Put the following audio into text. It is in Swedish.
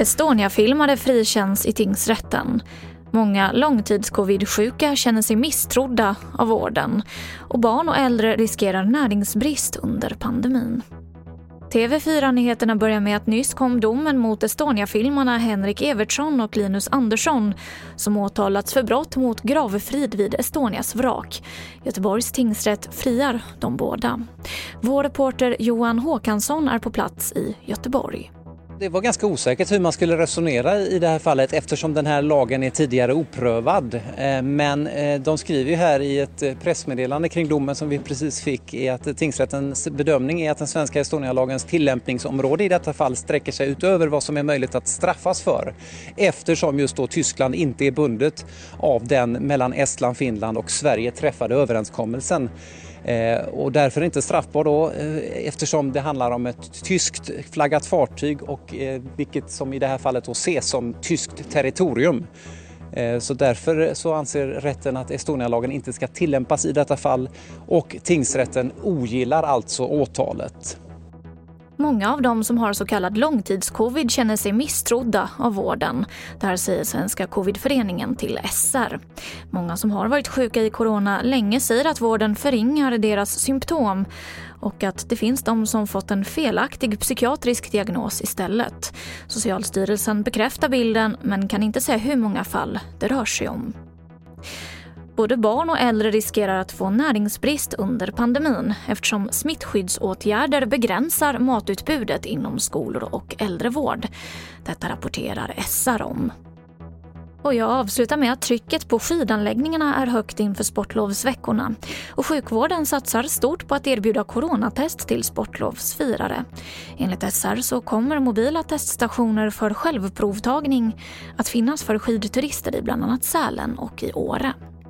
Estonia-filmare frikänns i tingsrätten. Många långtidscovidsjuka känner sig misstrodda av vården och barn och äldre riskerar näringsbrist under pandemin. TV4-nyheterna börjar med att nyss kom domen mot Estonia-filmarna Henrik Evertsson och Linus Andersson som åtalats för brott mot gravfrid vid Estonias vrak. Göteborgs tingsrätt friar de båda. Vår reporter Johan Håkansson är på plats i Göteborg. Det var ganska osäkert hur man skulle resonera i det här fallet eftersom den här lagen är tidigare oprövad. Eh, men eh, de skriver ju här i ett eh, pressmeddelande kring domen som vi precis fick är att tingsrättens bedömning är att den svenska Estonialagens tillämpningsområde i detta fall sträcker sig utöver vad som är möjligt att straffas för. Eftersom just då Tyskland inte är bundet av den mellan Estland, Finland och Sverige träffade överenskommelsen. Eh, och därför inte straffbar då eh, eftersom det handlar om ett tyskt flaggat fartyg och eh, vilket som i det här fallet då ses som tyskt territorium. Så därför så anser rätten att Estonialagen inte ska tillämpas i detta fall och tingsrätten ogillar alltså åtalet. Många av dem som har så kallad långtidscovid känner sig misstrodda av vården. Det här säger Svenska covidföreningen till SR. Många som har varit sjuka i corona länge säger att vården förringar deras symptom och att det finns de som fått en felaktig psykiatrisk diagnos istället. Socialstyrelsen bekräftar bilden men kan inte säga hur många fall det rör sig om. Både barn och äldre riskerar att få näringsbrist under pandemin eftersom smittskyddsåtgärder begränsar matutbudet inom skolor och äldrevård. Detta rapporterar SR om. Och jag avslutar med att trycket på skidanläggningarna är högt inför sportlovsveckorna. Och sjukvården satsar stort på att erbjuda coronatest till sportlovsfirare. Enligt SR så kommer mobila teststationer för självprovtagning att finnas för skidturister i bland annat Sälen och i Åre.